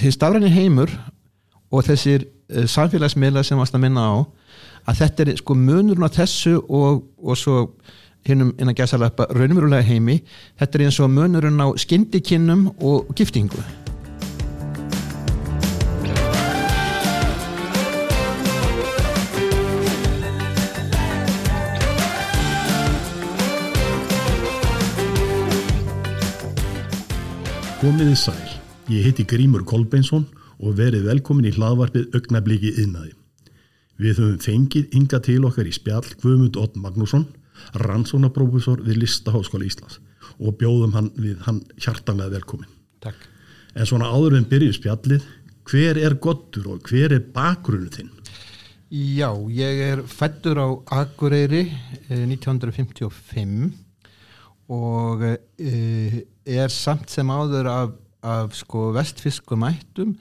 hins stafræni heimur og þessir uh, samfélagsmiðla sem varst að minna á að þetta er sko munurinn á þessu og, og svo hinnum innan gæsalappa raunverulega heimi þetta er eins og munurinn á skindikinnum og giftingu. Komiði sæl, ég heiti Grímur Kolbeinsson og verið velkomin í hlaðvarpið augnabliki yðnaði. Við höfum fengið ynga til okkar í spjall Guðmund Ott Magnússon, rannsónaprófessor við Listaháskóla Íslands og bjóðum hann við hann hjartanlega velkomin. Takk. En svona áður við byrjum spjallið, hver er gottur og hver er bakgrunnu þinn? Já, ég er fættur á Akureyri eh, 1955 og eh, er samt sem áður af, af sko vestfiskum ættum.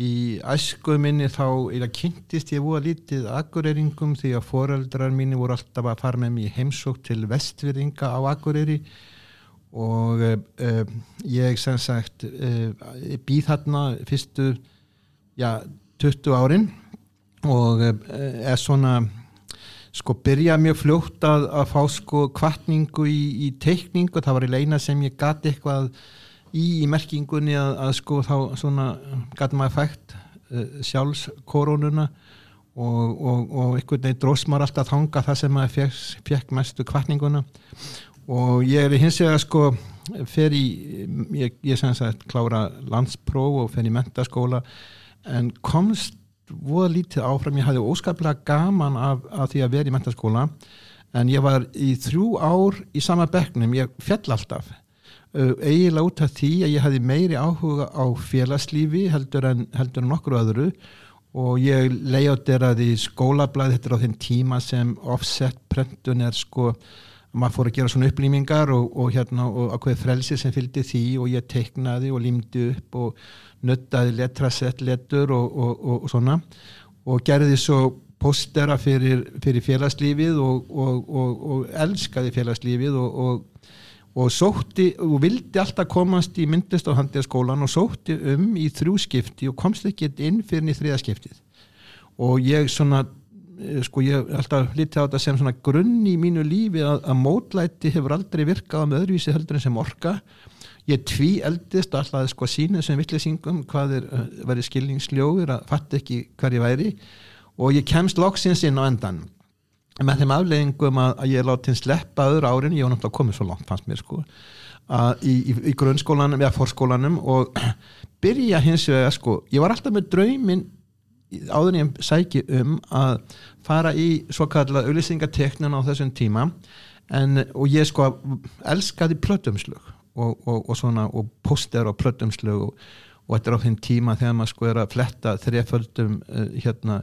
Í æsku minni þá eða kynntist ég voru lítið akureyringum því að foreldrar mínu voru alltaf að fara með mér heimsók til vestfyrringa á akureyri. Og uh, ég sem sagt uh, býð þarna fyrstu já, 20 árin. Og er svona sko byrja mjög fljótt að, að fá sko kvartningu í, í teikningu, það var í leina sem ég gati eitthvað í, merkingunni að, að sko þá svona gati maður fægt uh, sjálfs koronuna og, og, og einhvern veginn drósmar alltaf þanga það sem fekk, fekk mestu kvartninguna og ég er hins vegar sko fer í, ég, ég sem sagt klára landspróf og fer í mentaskóla en komst voða lítið áfram, ég hafði óskaplega gaman af, af því að vera í mentaskóla en ég var í þrjú ár í sama bekknum, ég fjall alltaf eiginlega út af því að ég hafði meiri áhuga á félagslífi heldur en, heldur en okkur öðru. Og ég leiðderaði skólablaði, þetta á þinn tíma sem offset prentun er sko maður fór að gera svona upplýmingar og, og hérna og ákveð frelsi sem fylgdi því og ég teiknaði og límdi upp og nuttaði letrasett letur og, og, og svona. Og gerði svo postera fyrir, fyrir félagslífið og elskaði félagslífið og sótti og vildi alltaf komast í myndist á handjaskólan og sótti um í þrjúskipti og komst ekki inn fyrir í þriðaskiptið og ég svona sko ég alltaf lítið á þetta sem svona grunn í mínu lífi að, að mótlæti hefur aldrei virkað með öðruvísi heldur en sem orka. Ég tví eldist alltaf sko sínu sem vittlýsingum hvað er uh, verið skilningsljóður að fatta ekki hver ég væri. Og ég kemst loksins inn á endan með þeim afleggingum að, að ég er látið sleppa öðru árin, ég var náttúrulega komið svo langt fannst mér sko að, í, í, í grunnskólanum eða fórskólanum og byrja hins vegar sko, ég var alltaf með draumin áður en ég sæki um að fara í svo kalla auðlýsingateknin á þessum tíma. En, og ég sko elskaði plötumslug og, og, og svona og poster og plötumslug og, og þetta er á þeim tíma þegar maður sko er að fletta þreföldum uh, hérna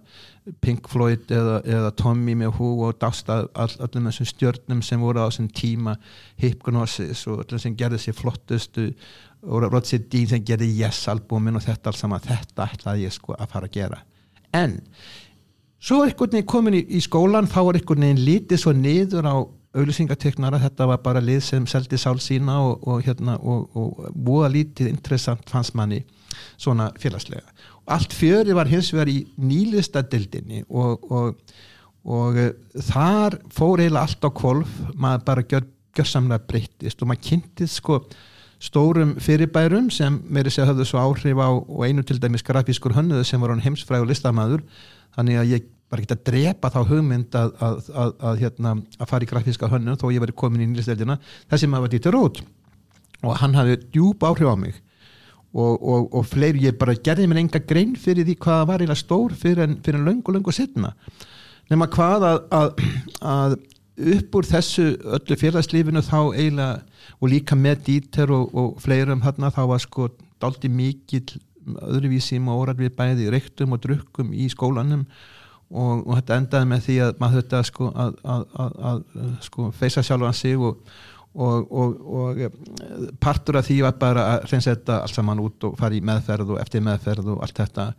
Pink Floyd eða, eða Tommy með hú og dásta all, allum þessum stjörnum sem voru á þessum tíma Hypnosis og allum sem gerði sér flottustu og Roger Dean sem gerði Yes albumin og þetta alls saman þetta ætlaði ég sko að fara að gera. En svo er einhvern veginn komin í, í skólan þá er einhvern veginn lítið svo niður á auðvisingateknara, þetta var bara lið sem seldi sál sína og, og hérna og, og búa lítið interessant fannst manni svona félagslega. Allt fjöri var hins vegar í nýlistadildinni og, og þar fór eiginlega allt á kvolf, maður bara gjör, gjörsamlega breyttist og maður kynntið sko stórum fyrirbærum sem meiri segja höfðu svo áhrif á og einu til dæmis grafískur hönnuðu sem var hann heimsfræg og listamæður þannig að ég bara geta að drepa þá hugmynd að, að, að, að hérna, fara í grafíska hönnu þó ég væri komin í nýlisteldina þessi maður var Dítur Rót og hann hafði djúb áhrif á mig og, og, og fleiri, ég bara gerði mér enga grein fyrir því hvaða var eiginlega stór fyrir en, en löng og löng og setna nema hvað að upp úr þessu öllu félagslífinu þá eiginlega og líka með díter og, og fleirum hérna þá var sko daldi mikið öðruvísi og óræð við bæði reyktum og drukkum í skólanum og, og þetta endaði með því að maður þetta sko að, að, að, að sko feisa sjálf að sig og, og eh, partur af því var bara að reynsa þetta alls saman út og fara í meðferð og eftir meðferð og allt þetta.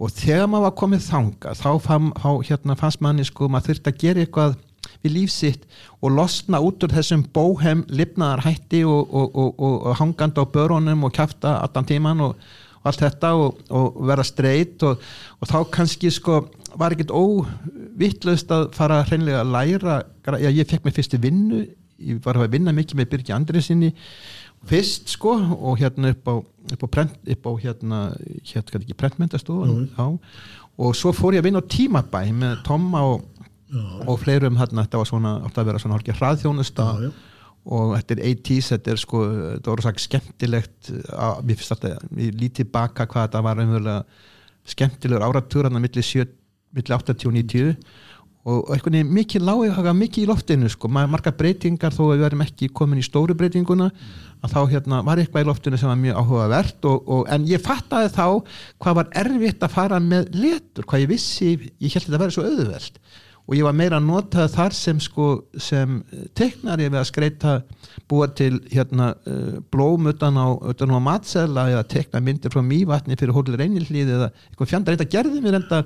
Og þegar maður var komið þanga þá fann, hérna, fannst manni sko maður þurfti að gera eitthvað við lífsitt og losna út úr þessum bóhem lifnaðar hætti og, og, og, og hangand á börunum og kæfta allan tíman og og allt þetta og, og vera streyt og, og þá kannski sko var ekkert óvittlust að fara hreinlega að læra já, ég fekk mér fyrstu vinnu ég var að vinna mikið með Birgi Andresinni fyrst sko og hérna upp á, upp á, prent, upp á hérna, hérna ekki prentmyndastofu og svo fór ég að vinna á tímabæ með Tomma og, og fleirum hérna, þetta var svona, átti að vera svona hálfgeir hraðþjónusta. Og þetta er 80's, þetta er sko þetta voru sagt skemmtilegt að, mér finnst alltaf, ég lítið baka hvað þetta var einhverlega skemmtilegur áratúr hann að milli 80 og 90 og einhvern veginn mikið lág mikið í loftinu sko, marga breytingar þó að við verðum ekki komin í stóru breytinguna að þá hérna, var eitthvað í loftinu sem var mjög áhugavert og, og, en ég fattaði þá hvað var erfitt að fara með letur, hvað ég vissi ég held að þetta verði svo auðveld og ég var meira að nota þar sem sko, sem teknari við að skreita búa til hérna uh, blóm utan á, utan á matsela eða tekna myndir frá mývatni fyrir hólir einilhlið eða eitthvað fjandar, þetta gerði mér enda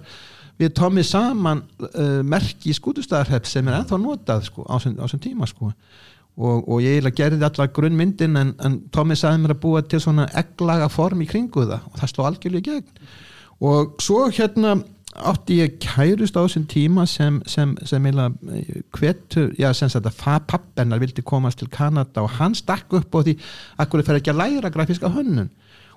við tómið saman uh, merki í skútustæðarhepp sem er ennþá notað sko, á þessum tíma sko. Og, og ég gerði allar grunnmyndin en, en Tómi sagði mér að búa til svona egglaga form í kringu það og það sló algjörlega gegn. Og svo hérna átti ég kærust á þessum tíma sem, sem, sem eiginlega hvetur, já sem að pappennar vildi komast til Kanada og hann stakk upp á því að hverju fer ekki að læra grafíska hönnun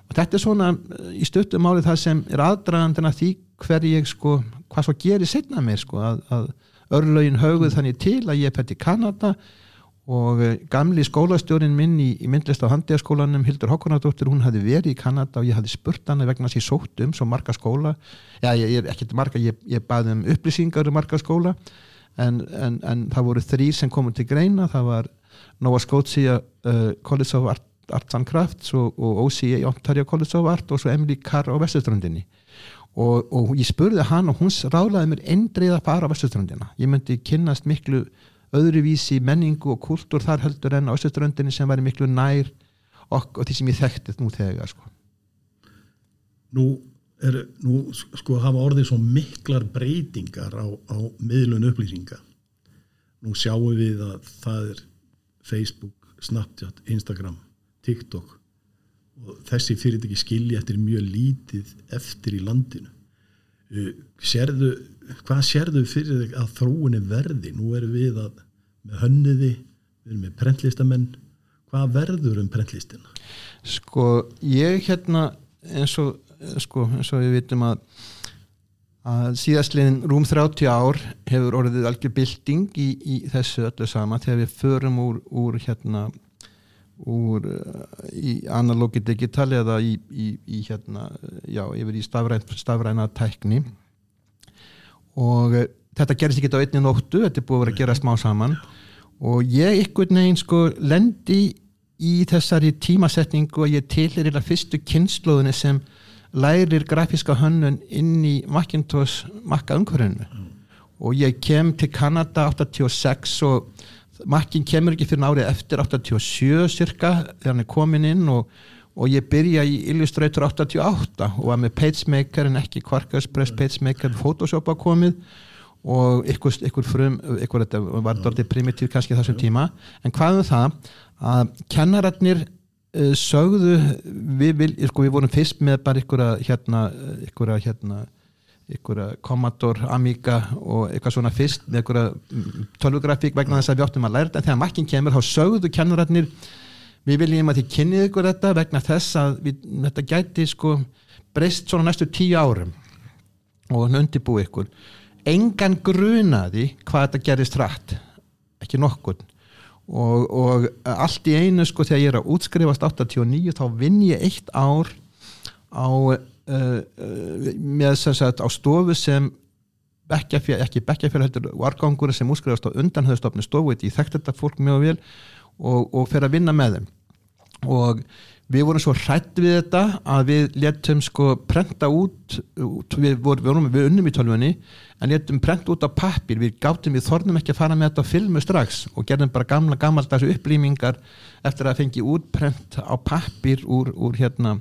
og þetta er svona í stöttum álið það sem er aðdragandina því hver ég sko, hvað svo gerir setna mér sko að, að örlögin höguð þannig til að ég fer til Kanada og eh, gamli skólastjórin minn í, í myndlist á handíðaskólanum Hildur Hókonardóttir, hún hafi verið í Kanada og ég hafi spurt hana vegna ég sótt um svo marga skóla, já ég er ekkert marga ég, ég baði um upplýsingar um marga skóla en, en, en það voru þrýr sem komur til greina, það var Nova Scotia uh, College of Art, Arts and Crafts og, og OCA Ontario College of Art og svo Emily Carr á Vestuströndinni og, og ég spurði hann og hún rálaði mér endrið að fara á Vestuströndina, ég myndi kynnast miklu öðruvísi menningu og kultúr þar heldur en á Östuströndinni sem væri miklu nær og, og því sem ég þekktið nú þegar sko. Nú, er, nú sko hafa orðið svo miklar breytingar á, á miðlun upplýsinga. Nú sjáum við að það er Facebook, Snapchat, Instagram TikTok. Og þessi fyrirtæki skilji eftir mjög lítið eftir í landinu. Uh, sérðu hvað sérðu fyrir þig að þróunni verði? Nú erum við að, með hönniði við erum með prentlistamenn hvað verður um prentlistina? Sko ég hérna eins og, sko, eins og við vitum að að síðastliðin rúm 30 ár hefur orðið algjör bilding í, í þessu öllu sama þegar við förum úr, úr hérna úr í analogi digitali eða í, í, í hérna já, yfir í stafræna, stafræna tækni. Og uh, þetta gerist ekki á einni nóttu, þetta er búið að vera að gera smá saman. Og ég ykkur neginn sko lendi í þessari tímasetningu og ég tilir í fyrstu kynnslóðinu sem lærir grafíska hönnun inn í Macintosh makka umhverfinu mm. og ég kem til Kanada 86 og makkin kemur ekki fyrir árið eftir 87 cirka þegar hann er komin inn og og ég byrja í Illustrator 88 og var með PageMaker en ekki Quarkus-Press PageMaker Photoshop að komið og ykkur, ykkur frum, ykkur þetta var dórtið primitív kannski þessum tíma. En hvað um það að kennararnir uh, sögðu við, við, sko, við vorum fyrst með bara ykkur að hérna, ykkur að hérna að Commodore, Amiga og eitthvað svona fyrst með ykkur að tölvugrafík vegna þess að við áttum að læra þetta. Þegar makkin kemur þá sögðu kennararnir við viljum að þið kynnið ykkur þetta vegna þess að við, þetta gæti sko breyst svona næstu tíu árum og hann undirbúi ykkur. Engan grunaði hvað þetta gerist rætt ekki nokkur og, og allt í einu sko þegar ég er að útskrifast 89 þá vinn ég eitt ár á uh, með þess að á stofu sem bekkjafél, ekki bekkjafél heldur vargangur sem útskrifast á undanhauðstofni stofu ég þekkti þetta fólk mjög vel og, og fer að vinna með þeim. Og við vorum svo hrætt við þetta að við letum sko prenta út, við vorum við unnum í tölvunni en letum prenta út á pappir, við gáttum við þornum ekki að fara með þetta á filmu strax og gerðum bara gamla gammaldags upplýmingar eftir að fengi útprent á pappir úr, úr hérna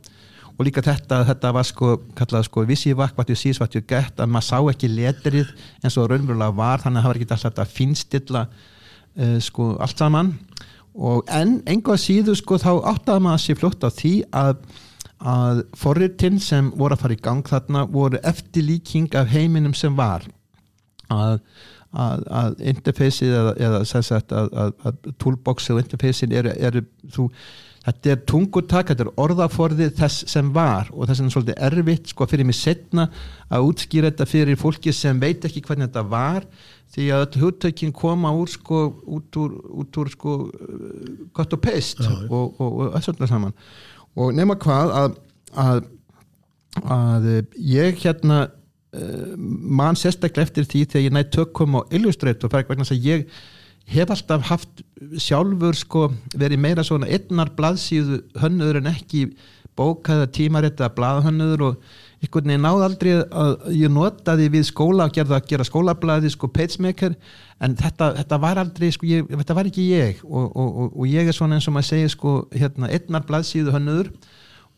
og líka þetta, þetta var sko kallað sko vissivakvatju, sísvatju gett að maður sá ekki letrið eins og raunverulega var þannig að það var ekki alltaf að finstilla uh, sko allt saman. Og en einhvað síðu sko þá áttaði maður sér fljótt á því að, að forritinn sem voru að fara í gang þarna voru eftirlíking af heiminum sem var. Að, að, að interfaceið eða, eða sagt, að, að toolboxið og interfaceið eru, eru þú, þetta er tungutak, þetta er orðaforðið þess sem var og þess er svolítið erfitt sko fyrir mig setna að útskýra þetta fyrir fólki sem veit ekki hvernig þetta var því að öll hugtökin koma úr sko út úr, út úr sko gott og peist og, og, og öll svona saman. Og nema hvað að, að, að ég hérna mann sérstaklega eftir því þegar ég nætt tökum á Illustrator vegna þess að ég hef alltaf haft sjálfur sko verið meira svona einnar blaðsíðu hönnuður en ekki bókaða tímarétta blaðhönnuður og einhvern veginn náð aldrei að ég notaði við skóla að gera, gera skólablaði sko pagemaker en þetta, þetta var aldrei sko, ég, þetta var ekki ég og, og, og, og ég er svona eins og maður segir sko hérna einnar blaðsíðu hönnuður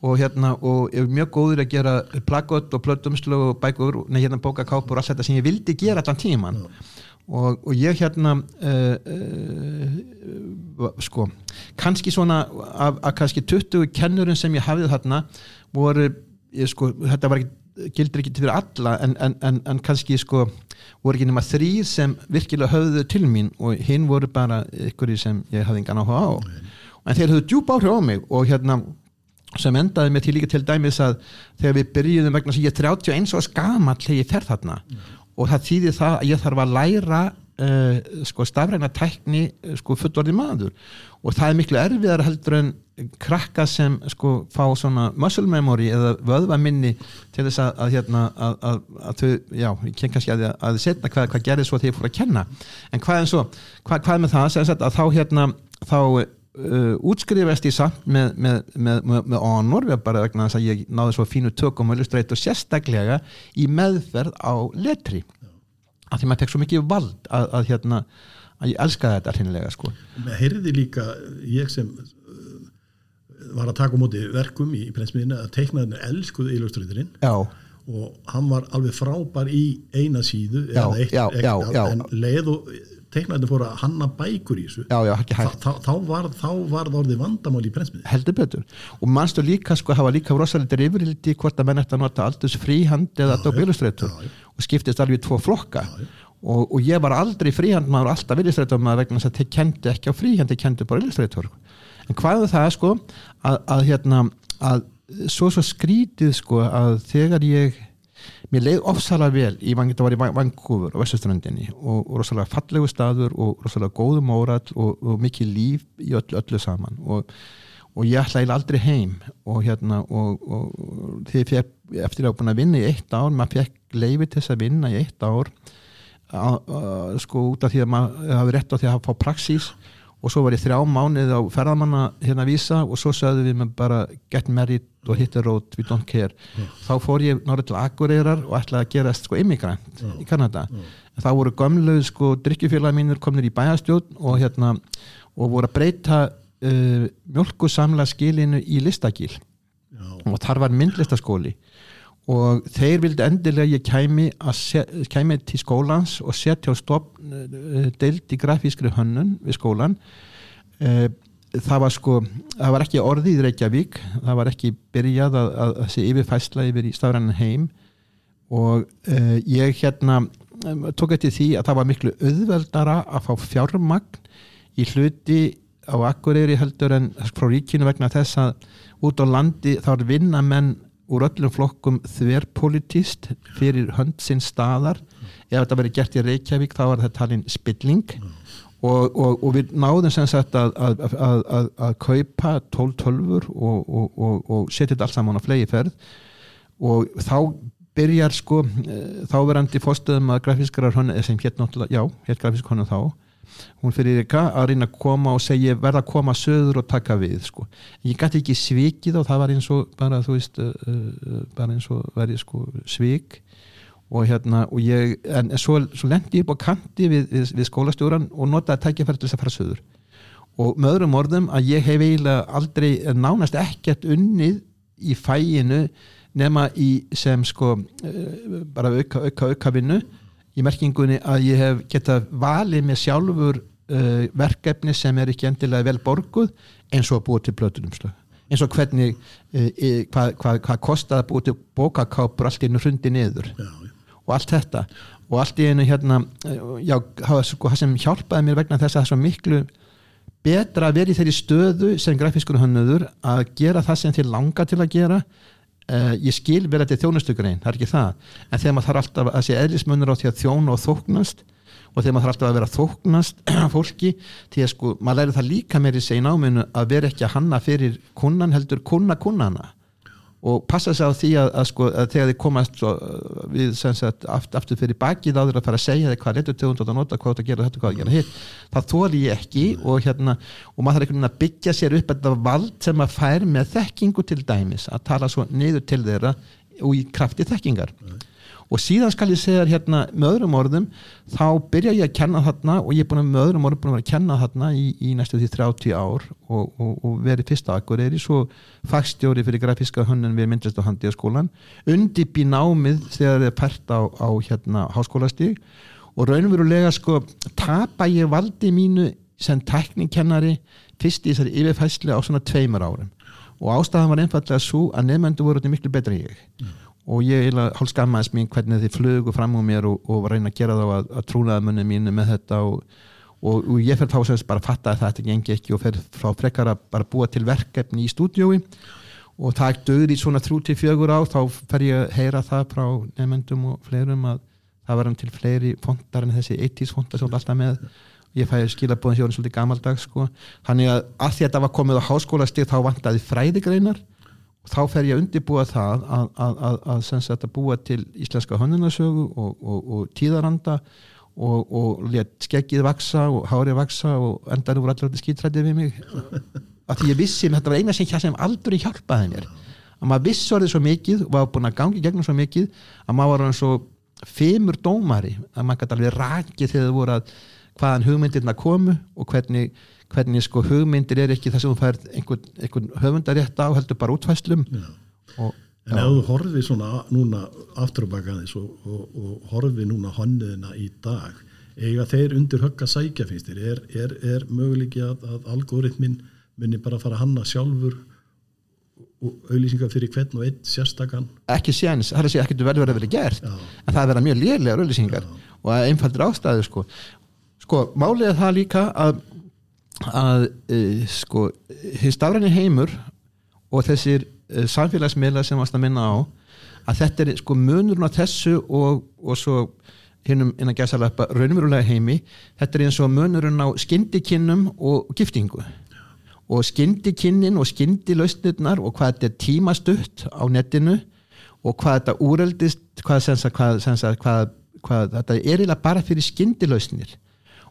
og hérna og ég er mjög góður að gera plaggot og plötumslu og bækur nei hérna bókakápur og allt þetta sem ég vildi gera allan tíman og, og ég hérna uh, uh, sko kannski svona af, af kannski 20 kennurum sem ég hafið þarna voru ég, sko, þetta var ekki gildir ekki til fyrir alla en, en, en, en kannski sko voru ekki nema þrýr sem virkilega höfðu til mín og hinn voru bara ykkur sem ég hafði engan áhuga á. En þeir höfðu djúb áhrif á mig og hérna sem endaði með til líka til dæmis að þegar við byrjuðum vegna sem ég er 31 og skama til ég fer þarna. Mm. og það þýðir það að ég þarf að læra uh, sko stafræna tækni sko fullorði maður. Og það er miklu erfiðar heldur en krakka sem sko fá svona muscle memory eða vöðvaminni til þess að, að hérna að, að, að þau, já, ég ken kannski að þið setna hvað, hvað gerir svo þegar ég fór að kenna. En hvað er svo, hvað, hvað með það? Sagt, að þá hérna, þá uh, útskrifast ég samt með með, með, með, með honor, við bara vegna þess að ég náði svo fínu tökum og illustrate og sérstaklega í meðferð á letri, af því maður tek svo mikið vald að hérna að ég elska þetta allinlega sko. Mér heyrði líka ég sem uh, var að taka á móti verkum í, í prensmiðinu að teiknaðinu elskuð illustratorinn. Og hann var alveg frábær í eina síðu já, eitt, já, eitt, já, en leið og teiknaðinu fór að hanna bækur í þessu. Þá, þá var það orðið vandamál í prensmiðinu heldur betur. Og mannstu líka sko hafa líka rosalega yfirildi hvort að menn eftir að nota aldurs fríhand eða Adobe Illustrator og skiptist alveg í tvo flokka. Og, og ég var aldrei fríhand maður alltaf illustrætor maður vegna þess að þeir kendi ekki á fríhand þeir kendi bara illustrætor en hvað er það sko að, að hérna að svo svo skrítið sko að þegar ég mér leið ofsalega vel í þetta var í Vancouver á Vestuströndinni og, og rosalega fallegu staður og rosalega góðum órall og, og mikið líf í öllu, öllu saman. Og, og ég ætlaði aldrei heim og hérna því ég eftir að hafa búin að vinna í eitt ár maður fekk leiði til þess að vinna í eitt ár sko út af því að maður hafi rétt á því að hafa fá praxís og svo var ég þrjá mánuð á ferðamanna hérna að vísa og svo sagði við með bara get married og hit the road, we don't care yeah. þá fór ég norður til Akureyrar og ætlaði að gera sko immigrant yeah. í Kanada yeah. þá voru gömluð sko drikkjufélagi mínur kominir í bæastjón og hérna og voru að breyta uh, mjölkusamla skilinu í listagíl og þar var myndlistaskóli og þeir vildi endilega ég kæmi, kæmi til skólans og setja á stopp eh, deilt í grafískri hönnun við skólan eh, það var sko það var ekki orði í Reykjavík. Það var ekki byrjað að, að, að sé yfirfæsla yfir í stafrannan heim. Og uh, ég hérna tók eftir því að það var miklu auðveldara að fá fjármagn í hluti á Akureyri heldur en frá ríkinu vegna þess að út á landi þá er vinnamenn úr öllum flokkum þverpolitist fyrir hönd sinn staðar. Ef þetta verið gert í Reykjavík þá var þetta talin spilling. Og, og, og við náðum sem sagt að, að, að, að kaupa 12-12 og, og setja þetta alls saman á flegi ferð og þá byrjar sko eh, þá verandi fórstöðum að grafískara sem hér náttúrulega, já, hér grafísk honu þá hún fyrir ykkar að reyna að koma og segja verða að koma söður og taka við sko. ég gæti ekki svikið og það var eins og bara þú veist uh, uh, bara eins og verið sko svik. Og hérna og ég en svo, svo lendi ég upp á kanti við, við, við skólastjóran og notaði tækjafært til þess að fara söður og með öðrum orðum að ég hef eiginlega aldrei nánast ekkert unnið í fæinu nema í sem sko uh, bara auka auka auka vinnu í merkingunni að ég hef geta valið með sjálfur uh, verkefni sem er ekki endilega vel borguð eins og að búa til blötunumslög eins og hvernig e, e, hvað hva, hva kostaði að búið til bókakápur allt í einu hrundi niður. Já, já, og allt þetta. Og allt í einu hérna já, það sko það sem hjálpaði mér vegna þess að það er svo miklu betra að vera í þeirri stöðu sem grafískur hönnuður að gera það sem þér langar til að gera uh, ég skil vera þetta þjónustugrein, það er ekki það. En þegar maður þarf alltaf að sé eðlismunur á því að þjóna og þóknast og þegar maður þarf alltaf að vera þóknast fólki því að sko, maður læri það líka meiri segin áminu að vera ekki að hanna fyrir kunnan heldur kunna kunnana og passa sig á því að, að, sko, að þegar þið komast svo, uh, við sagt, aft, aftur fyrir bakið áður að fara að segja þig hvað letur tegund og nota, hvað þú að gera þetta, hvað að gera hitt það þóli ég ekki og, hérna, og maður þarf einhvern veginn að byggja sér upp þetta vald sem að fær með þekkingu til dæmis að tala svo niður til þeirra og í krafti þekkingar. Nei og síðan skal ég segja hérna með öðrum orðum þá byrja ég að kenna þarna og ég er búin að með öðrum orðum búin að vera að kenna þarna í, í næstu því 30 ár og, og, og verið fyrsta akkur er í svo fagstjóri fyrir grafíska hönnun við myndlist og handi á skólan undip í námið þegar það er pært á, á hérna háskólastíg og raunverulega sko tapa ég valdi mínu sem teknikennari fyrst í þessari yfirfæsli á svona tveimur árum. Og ástæðan var einfallega svo að nefnendu voru miklu betra en ég. Mm og ég hálf skammaðis mín hvernig þið flugu fram á mér og, og reyna að gera þá að, að trúnaða munni mínu með þetta og, og, og ég fer þá sem bara að fatta að þetta gengi ekki og fer frá frekar að bara búa til verkefni í stúdiói og það er döður í svona 3-4 á þá fer ég að heyra það frá nefnendum og fleirum að það var um til fleiri fondar en þessi 80's fondar sem alltaf með. Ég fæði skilabóðin sjóðin svolítið gamaldags sko. þannig að að þetta var komið á háskólastíð þá vantaði fræðigreinar þá fer ég að undibúa það að, að, að, að búa til íslenska hönnunasögu og, og, og tíðaranda og, og let skeggið vaksa og hárið vaksa og endar úr allir skýtrættið við mig. Að því ég vissi, þetta var eina sem, sem aldrei hjálpaði mér. Að maður vissi orðið svo mikið og var búin að gangi gegnum svo mikið að maður var svo femur dómari að maður gæti alveg rakið þegar það voru að hvaðan hugmyndirna komu og hvernig hvernig sko hugmyndir er ekki það sem þú færð einhvern, einhvern höfundarétt á heldur bara útfæslum og, En ef þú horfið svona núna aftur og og, og, horfið núna honniðina í dag eiga þeir undir högg að sækja finnst þér, er, er, er möguleiki að, að algoritmin munir bara fara að hanna sjálfur og auðlýsingar fyrir hvern og einn sérstakann ekki séns, það er að segja ekkert verið að vera gert Já. en það er verið mjög lélega auðlýsingar og einfaldir ástæðu sko. Sko, málið er það líka að að uh, sko hins stafræni heimur og þessir uh, samfélagsmiðla sem varst að minna á að þetta er sko munurinn á þessu og, og svo hinnum innan gæsalappa raunverulega heimi þetta er eins og munurinn á skindikinnum og giftingu. Og skindikinnin og skindilausnirnar og hvað þetta er tímastutt á netinu og hvað þetta úreldist hvað, sensa, hvað, sensa, hvað, hvað þetta er bara fyrir skindilausnir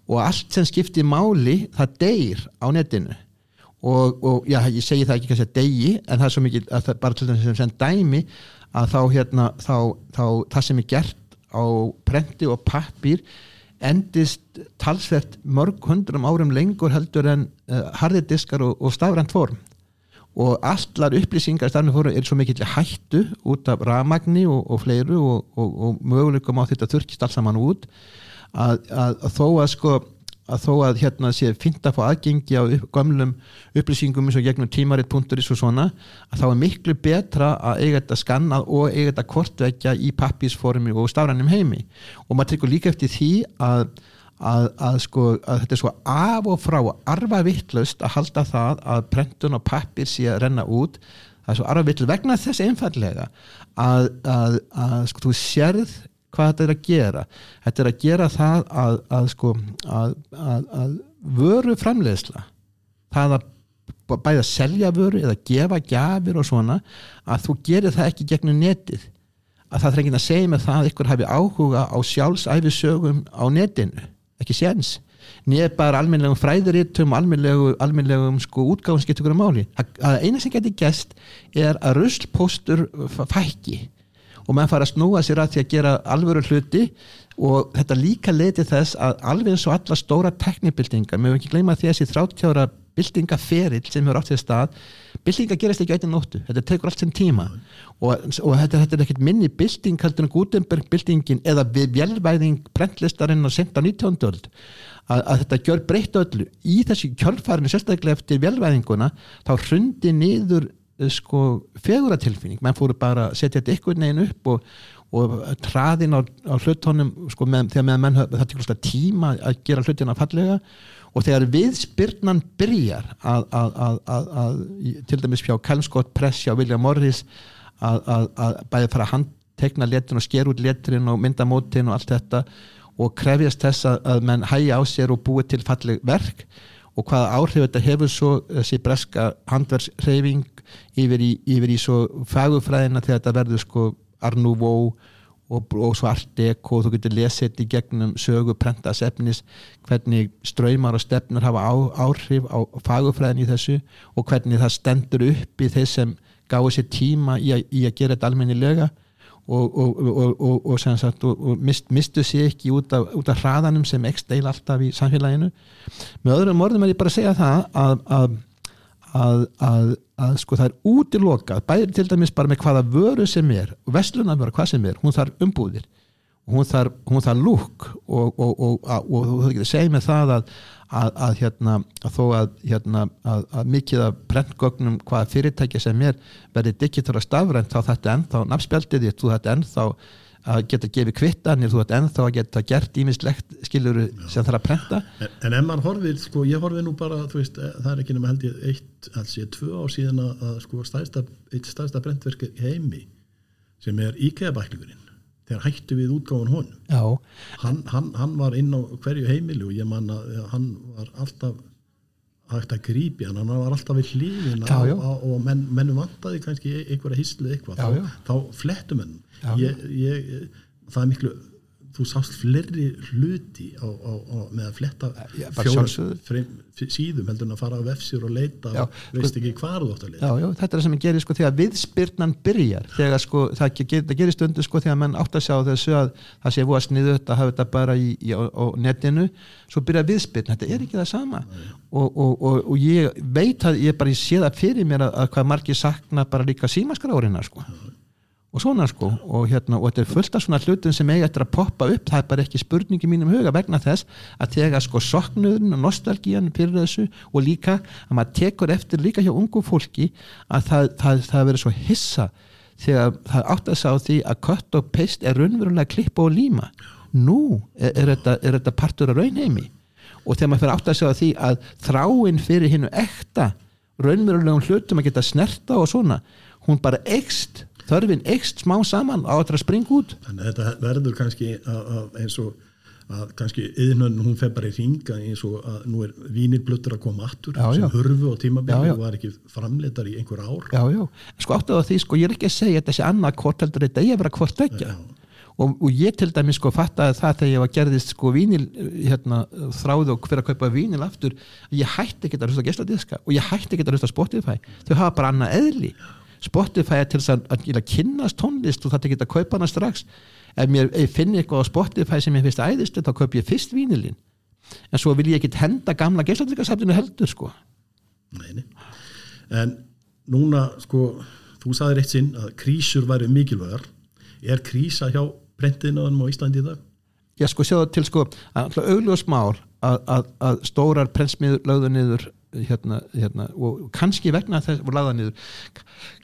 og allt sem skiptir máli það deyr á netinu. Og, og já, ég segi það ekki kannski að deyji en það er svo mikið að það bara til þess að sem dæmi að þá hérna þá, þá það sem er gert á prenti og pappir endist talsvert mörg hundrum árum lengur heldur en uh, hardidiskar og, og stafrænt form. Og allar upplýsingar stafrænt form er svo mikill hættu út af ramagni og, og fleiru og möguleikum á þetta þurkist alls saman út að, að, að þó að sko að þó að hérna sé fint að fá aðgengi á upp, gamlum upplýsingum eins og gegnum tímaritt.is og svona að þá er miklu betra að eiga þetta skannað og eiga þetta kortvekja í pappisformi og stafrænum heimi. Og maður tekur líka eftir því að, að, að sko að þetta er svo af og frá arfa vittlust að halda það að prentun og pappir sé að renna út. Það er svo arfa vittlust vegna þess einfallega að sko þú sérð hvað þetta er að gera. Þetta er að gera það að, að sko að, að, vöru framleiðsla það að bæða að selja vöru eða gefa gafir og svona að þú gerir það ekki gegnum netið. Að það ekki að segja með það að ykkur hafi áhuga á sjálfsæfisögum á netinu, ekki séns. Nýja bara almenlegum fræðurittum almenlegum, almenlegum sko útgáðum skiptur ykkur á máli, að eina sem getur gæst er að ruslpostur fækki og mann fara að snúa sér að því að gera alvöru hluti. Og þetta líka leiti þess að alveg eins og alla stóra teknibildingar, mér hefum ekki gleyma því þessi 30 ára byltingaferill sem hefur átt sér stað byltinga gerist ekki auðvitað nóttu, þetta tekur allt sem tíma. Og, og þetta, þetta er ekkert minni bylting heldur en Gutenberg byltingin eða við velvæðing brentlistarinn og senda 19. öld. Að, að þetta gjör breytt öllu. Í þessi kjölfarinu sérstaklega eftir velvæðinguna þá hrundi niður sko feguratilfinning, menn fóru bara að setja þetta ykkur neginn upp og, og traðin á, á hlutónum sko, með, þegar með menn það tekur alltaf tíma að gera hlutina fallega. Og þegar viðspyrnan byrjar að, að, að til dæmis fjá Kalmskott Pressja og William Morris að bæði fara að handtekna letrin og sker út letrin og mynda mótin og allt þetta og krefjast þess að menn hægja á sér og búi til falleg verk og hvaða áhrif þetta hefur svo þessi breska handverksreyfing yfir í, yfir í svo fagufræðina þegar þetta verður sko Arnúvó og, og svo Art Deco og þú getur lesið í gegnum sögu prentas efnis hvernig ströymar og stefnur hafa á, áhrif á fagufræðin í þessu og hvernig það stendur upp í þeir sem gáði sér tíma í, a, í að gera þetta almennilega og, og, og sagt, mist, mistu sér ekki út af, út af hraðanum sem ekst eil alltaf í samfélaginu. Með öðrum orðum er ég bara að segja það að, að að, að, að sko það er útilokað bæri til dæmis bara með hvaða vöru sem er og vestlunarvöru hvað sem er hún þarf umbúðir hún þarf, hún þarf lúk og, og, og, og þú getur segið með það að, að hérna, þó að hérna, mikið af brentgögnum hvaða fyrirtæki sem er verið digital og stafrænt þá þetta ennþá nafnspjaldið þú þetta ennþá að geta gefið kvittanir, þú ert ennþá að geta gert ímislegt skiluru sem það er að prenta. En, en ef maður horfið, sko, ég horfið nú bara veist, eh, það er ekki nema held ég eitt alls ég tvö á síðan að sko stæðsta, eitt stæðsta brentverk heimi sem er IKEA-bæklingurinn þegar hættu við útgáðun hon hann, hann, hann var inn á hverju heimilu og ég man að hann var alltaf hægt að grípi hann, hann var alltaf við hlýðin og menn, mennum vantaði kannski einhverja híslu eitthvað, já, já. þá, þá flettum henn ég, ég, það er miklu þú sást flerri hluti á, á, á, með að fletta ja, fjóra síðum heldur en að fara á vefsir og leita já, veist sko, ekki hvað þú átt að leita. Já, já, þetta er það sem gerir sko þegar viðspyrnan byrjar þegar sko það, ger, það gerir stundu sko þegar mann átt að sjá þessu að það sé að sniðu þetta að hafa þetta bara í, í, á netinu svo byrja viðspyrna, þetta er ekki það sama. Og, og, og, og ég veit að ég bara sé það fyrir mér að, að hvað margir sakna bara líka símaskrárinnar sko og svona sko og, hérna, og þetta er fullt af svona hlutum sem eiga eftir að poppa upp. Það er bara ekki spurningi mínum huga vegna þess að þegar sko soknuðurinn og nostalgían fyrir þessu og líka að maður tekur eftir líka hjá ungu fólki að það, það, það verður svo hissa þegar það átt að sá því að kött og peist er raunverulega klippa og líma. Nú er, er, þetta, er þetta partur af raunheimi. Og þegar maður fyrir átt að sá því að þráinn fyrir hinnu ekta raunverulegum hlutum að geta snerta og svona hún bara ekst þörfin ekst smá saman á að springa út. Að þetta verður kannski að, að eins og að kannski yðnun hún fef bara í ringa eins og að nú er vínirblöttur að koma aftur já, sem já. hörfu og tímabili og var ekki framleitar í einhver ár. Já, já, sko áttu á því, sko ég er ekki að segja þetta sé annað hvort heldur þetta, ég er bara hvort ekki og, og ég til dæmis sko fattaði það þegar ég var gerðist sko vínil hérna, þráðu og fyrir að kaupa vínil aftur ég hætti ekki að hlusta gæstadiska og ég hætti ekki að hlusta Spotify. Þau hafa bara annað eðli Spotify til þess að, að, að kynast tónlist og þetta geta að kaupa hana strax ef mér ef finn eitthvað á Spotify sem ég finnst æðist þá kaup ég fyrst vínilinn en svo vil ég ekki henda gamla geislatryggarsafninu heldur sko Neini. en núna sko þú saðir eitt sinn að krísur væri mikilvægar er krísa hjá brendinaðum á Íslandi í dag? Já sko sjáðu til sko að augljóðsmál að, að, að stórar prentsmiður lögðu niður hérna, hérna og kannski vegna þess voru laðað niður.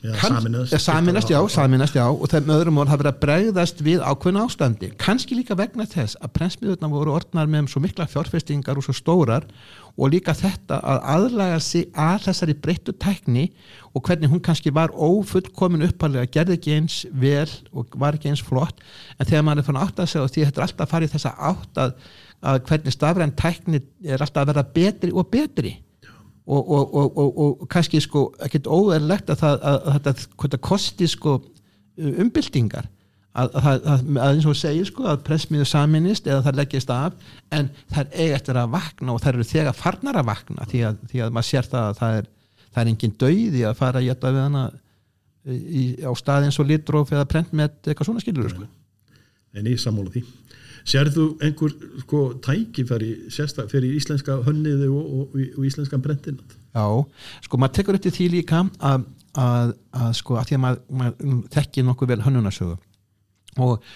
Ja, saminast, saminast, já, saminast já og með öðrum verið að bregðast við ákveðna ástandi. Kannski líka vegna þess að prensmiðurna voru orðnar með svo mikla fjárfestingar og svo stórar og líka þetta að aðlæga sig að þessari breyttu tækni og hvernig hún kannski var ófullkomin uppalega, gerði ekki eins vel og var ekki eins flott. En þegar maður er fann átt að segja því þetta er alltaf að fara í þessa átt að, að hvernig stafræn tækni er alltaf að vera betri og betri og, og, og, og kannski sko ekkert óverlegt að að, að, að, að kosti sko umbyltingar að eins og segir sko að pressmiðu saminist eða það leggjast af en það er eiga eftir að vakna og það eru þegar farnar að vakna því að, því að maður sér það að það er, það er engin dauði að fara að geta við hana í, á stað eins og litróf eða prent með eitthvað svona skilur sko. En ég sammála því Serðu einhver sko, tækifæri sérstaklega fyrir íslenska hönniði og, og, og íslenska brentinat? Já, sko maður tekur eftir því líka að, að, að sko að því að maður, maður þekkir nokkuð vel hönnunarsögu og,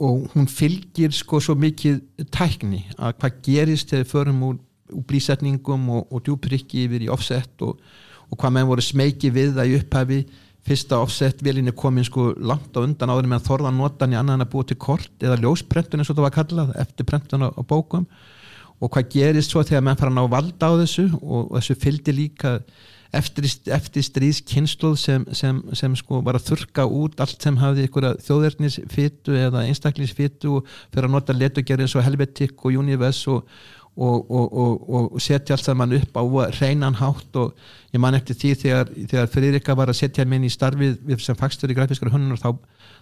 og, hún fylgir sko svo mikið tækni að hvað gerist þegar förum úr, úr blísetningum og, djúprykki yfir í offset og, hvað með voru smeki við það í upphafi fyrsta offset velinni komin sko langt á undan áður með að þorða notan í annan að búa til kort eða ljósprentun eins og það var kallað eftir prentun á, á bókum. Og hvað gerist svo þegar menn fara að ná valda á þessu og, og þessu fylgdi líka eftir, eftir stríðskynsluð sem, sem, sem sko var að þurka út allt sem hafði ykkur þjóðverðnisfittu eða einstaklingsfittu og fyrir að nota letugerðin svo helvetikk og universe og, og, og setja allt saman upp á reynan hátt og ég man eftir því þegar, þegar Friðrika var að setja minn í starfið sem fagstur í grafískara hundunar þá,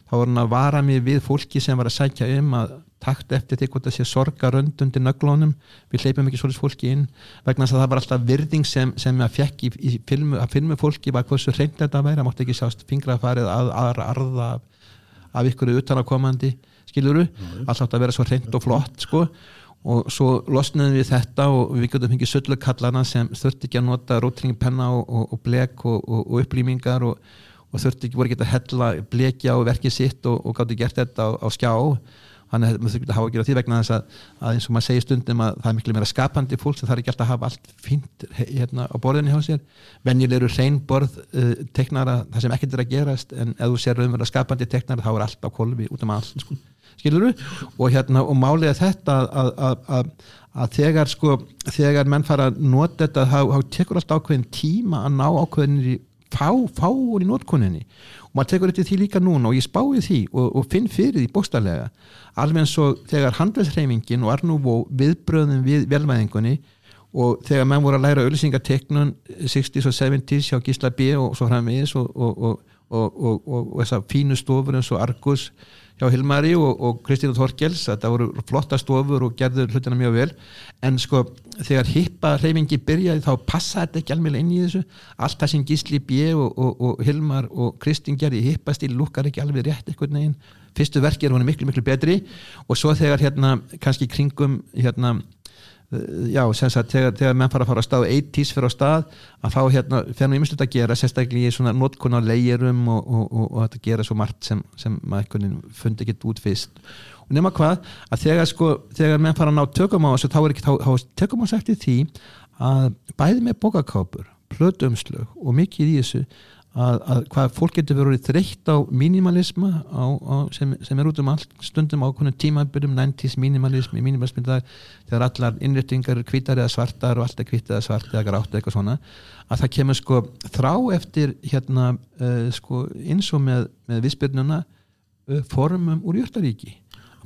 þá var hann að vara mig við fólki sem var að sækja um að takt eftir því hvort það sé sorga rönd undir nöglónum, við hleypum ekki svolítið fólki inn vegna þess að það var alltaf virðing sem, sem að fekk í, í filmu, að filmu fólki var hversu reynd þetta að vera, það mátti ekki sjást fingrafarið að aðra arða af, af ykkur utanakomandi, skiluru mm. alltaf að vera svo reynd og flott sko og svo losnaðum við þetta og við getum fengið söllukallana sem þurfti ekki að nota rótringpenna og, og, og blek og, og upplýmingar og þurfti ekki voru ekki að hella blekja og verkið sitt og gáttu gert þetta á, á skjá þannig að maður þurfti að hafa að gera því vegna þess að, að eins og maður segir stundum að það er miklu meira skapandi fólk það er ekki alltaf að hafa allt fínt hérna á borðinni hjá sér venjulegur reynborð uh, teknara það sem ekkert er að gerast en ef þú sér umverða skapandi teknara þá er allt á kolvi út um allt sko. Skilur þú? Og, hérna, og málega þetta að, að, að þegar sko þegar menn fara að nota þetta þá, tekur alltaf ákveðin tíma að ná ákveðinir í fá, fáur í notkunninni og maður tekur þetta því líka núna og ég spái því og, og finn fyrir því bóstarlega alveg eins og þegar handelsreifingin og Arnúvó viðbröðum við velvæðingunni og þegar menn voru að læra öllisingateknun 60s og 70s hjá Gísla B og svo framvegis og, og, og þessar fínu stofur eins og Argus hjá Hilmari og Kristín Þorkels. Þetta voru flotta stofur og gerður hlutina mjög vel. En sko þegar hippa reyfingi byrjaði þá passa þetta ekki alveg inn í þessu. Allt það sem Gísli B. og Hilmar og Kristín gerði hippastíl lukkar ekki alveg rétt eitthvað neginn fyrstu verki er hún miklu miklu betri. Og svo þegar hérna kannski kringum hérna já, sem sagt, þegar, þegar menn fara að fara á stað og eitt tís fyrir á stað að þá hérna fer nú ymslut að gera, sérstaklega í svona notkun á leirum og, og, og, og að gera svo margt sem, sem maður fundi ekki út fyrst. Og nema hvað, að þegar sko þegar menn fara að ná tökum á þessu þá er ekki, þá, þá tökum á sætti því að bæði með bókakápur, plötumslög og mikið í þessu að, að hvað fólk getur verið þreytt á minimalisma á, á, sem, sem er út um allt stundum ákveðinu tímabyrjum 90's minimalismi, minimalismi það, þegar allar innréttingar er kvítar eða svartar og allt er kvít eða svart eða grátt eða eitthvað svona að það kemur sko þrá eftir hérna uh, sko eins og með, með vissbyrnuna uh, formum úr Jöldaríki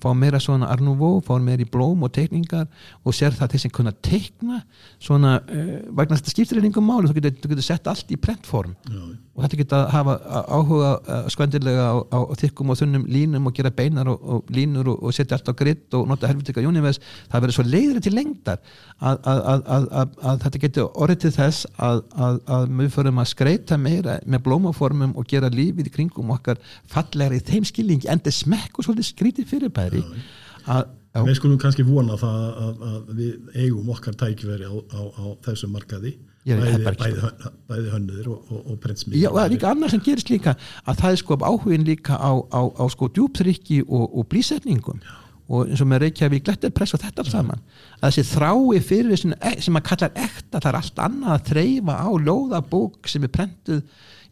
fá meira svona arnúvó, fá meira í blóm og teikningar og sér það þeir sem kunna teikna svona, uh, vegna þetta skiptir einhverjum máli, þú getur, getur sett allt í prentform Já. og þetta getur að hafa áhuga skvendilega á, á, á þykkum og þunnum línum og gera beinar og, og línur og, og setja allt á gritt og nota helvitika univers, það verður svo leiðri til lengdar að, að, að, að þetta getur orðið til þess að við förum að skreita meira með blómaformum og gera lífið í kringum okkar fallegri þeim skilningi en það smekk og svolítið skrítið fyrirbæri tækifæri. Að, Við skulum kannski vona það að, að við eigum okkar tækifæri á, á, á þessu markaði bæði, bæði, bæði hönnuður og, og, og prentsmíð Já, og það er líka annað sem gerist líka að það er sko áhugin líka á, á sko djúptrykki og, og blísetningum Já. Og eins og með Reykjavík Gletterpress og þetta alls saman. Að þessi þrái fyrir e, sem maður kallar ekta, það er allt annað að þreyfa á lóðabók sem er prentuð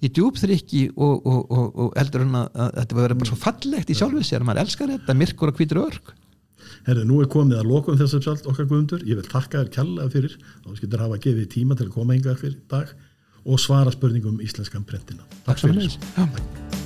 í djúpþrykki og, og, og, og heldur hann að, að þetta verður bara svo fallegt í sjálfu sér, maður elskar þetta myrkur og hvítur örk. Herði, nú er komið að lokum þess að sjálf okkar guðundur ég vil takka þér kjallaða fyrir þá skiltur hafa gefið tíma til að koma yngar fyrir dag og svara spurningum um íslenskan prentina. Takk fyrir